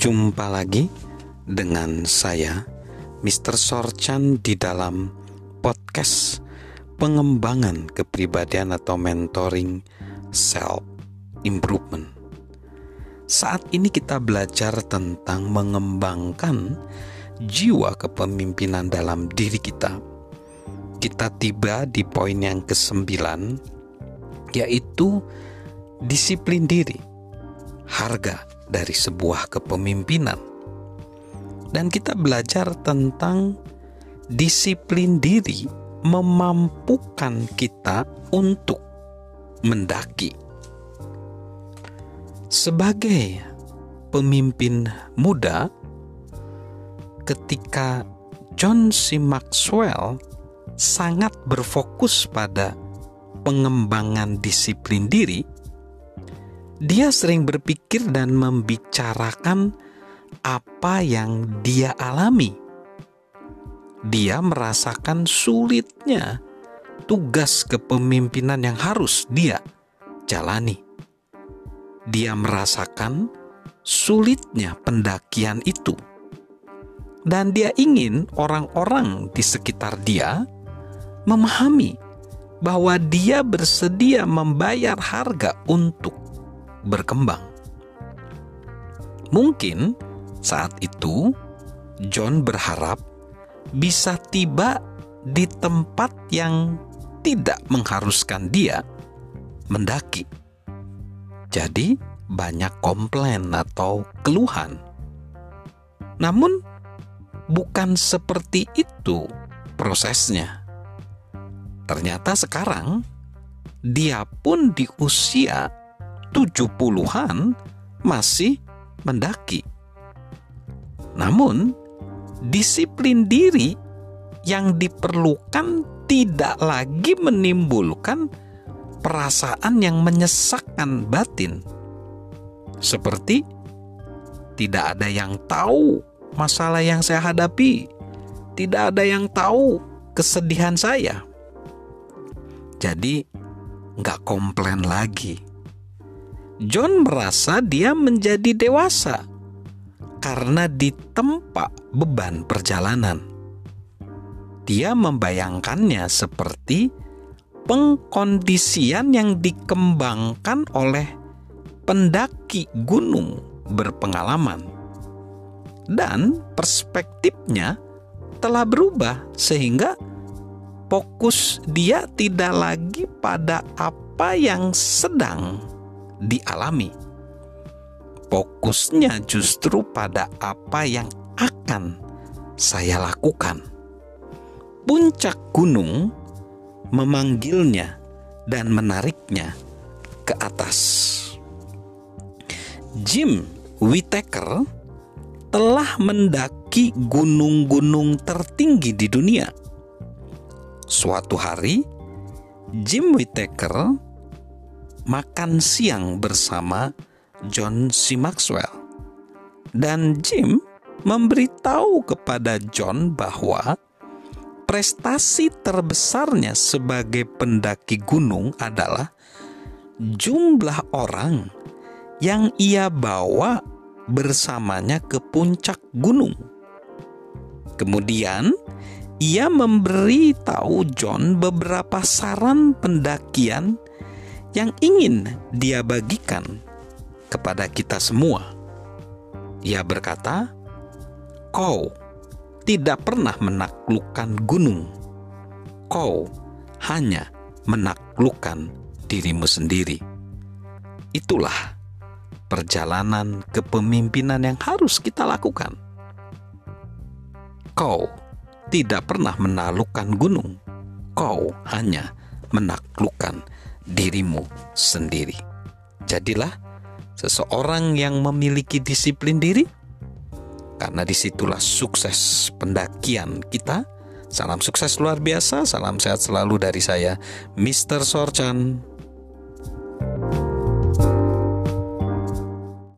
Jumpa lagi dengan saya, Mr. Sorchan di dalam podcast pengembangan kepribadian atau mentoring self improvement. Saat ini kita belajar tentang mengembangkan jiwa kepemimpinan dalam diri kita. Kita tiba di poin yang kesembilan, yaitu disiplin diri, harga dari sebuah kepemimpinan. Dan kita belajar tentang disiplin diri memampukan kita untuk mendaki. Sebagai pemimpin muda, ketika John C. Maxwell sangat berfokus pada pengembangan disiplin diri, dia sering berpikir dan membicarakan apa yang dia alami. Dia merasakan sulitnya tugas kepemimpinan yang harus dia jalani. Dia merasakan sulitnya pendakian itu, dan dia ingin orang-orang di sekitar dia memahami bahwa dia bersedia membayar harga untuk berkembang. Mungkin saat itu John berharap bisa tiba di tempat yang tidak mengharuskan dia mendaki. Jadi, banyak komplain atau keluhan. Namun, bukan seperti itu prosesnya. Ternyata sekarang dia pun di usia 70-an masih mendaki. Namun, disiplin diri yang diperlukan tidak lagi menimbulkan perasaan yang menyesakkan batin. Seperti tidak ada yang tahu masalah yang saya hadapi, tidak ada yang tahu kesedihan saya. Jadi, nggak komplain lagi. John merasa dia menjadi dewasa karena ditempa beban perjalanan. Dia membayangkannya seperti pengkondisian yang dikembangkan oleh pendaki gunung berpengalaman, dan perspektifnya telah berubah sehingga fokus dia tidak lagi pada apa yang sedang dialami. Fokusnya justru pada apa yang akan saya lakukan. Puncak gunung memanggilnya dan menariknya ke atas. Jim Whittaker telah mendaki gunung-gunung tertinggi di dunia. Suatu hari, Jim Whittaker makan siang bersama John C. Maxwell. Dan Jim memberitahu kepada John bahwa prestasi terbesarnya sebagai pendaki gunung adalah jumlah orang yang ia bawa bersamanya ke puncak gunung. Kemudian, ia memberi tahu John beberapa saran pendakian yang ingin dia bagikan kepada kita semua. Ia berkata, "Kau tidak pernah menaklukkan gunung. Kau hanya menaklukkan dirimu sendiri. Itulah perjalanan kepemimpinan yang harus kita lakukan. Kau tidak pernah menaklukkan gunung. Kau hanya menaklukkan dirimu sendiri. Jadilah seseorang yang memiliki disiplin diri karena di situlah sukses pendakian kita. Salam sukses luar biasa, salam sehat selalu dari saya, Mr. Sorchan.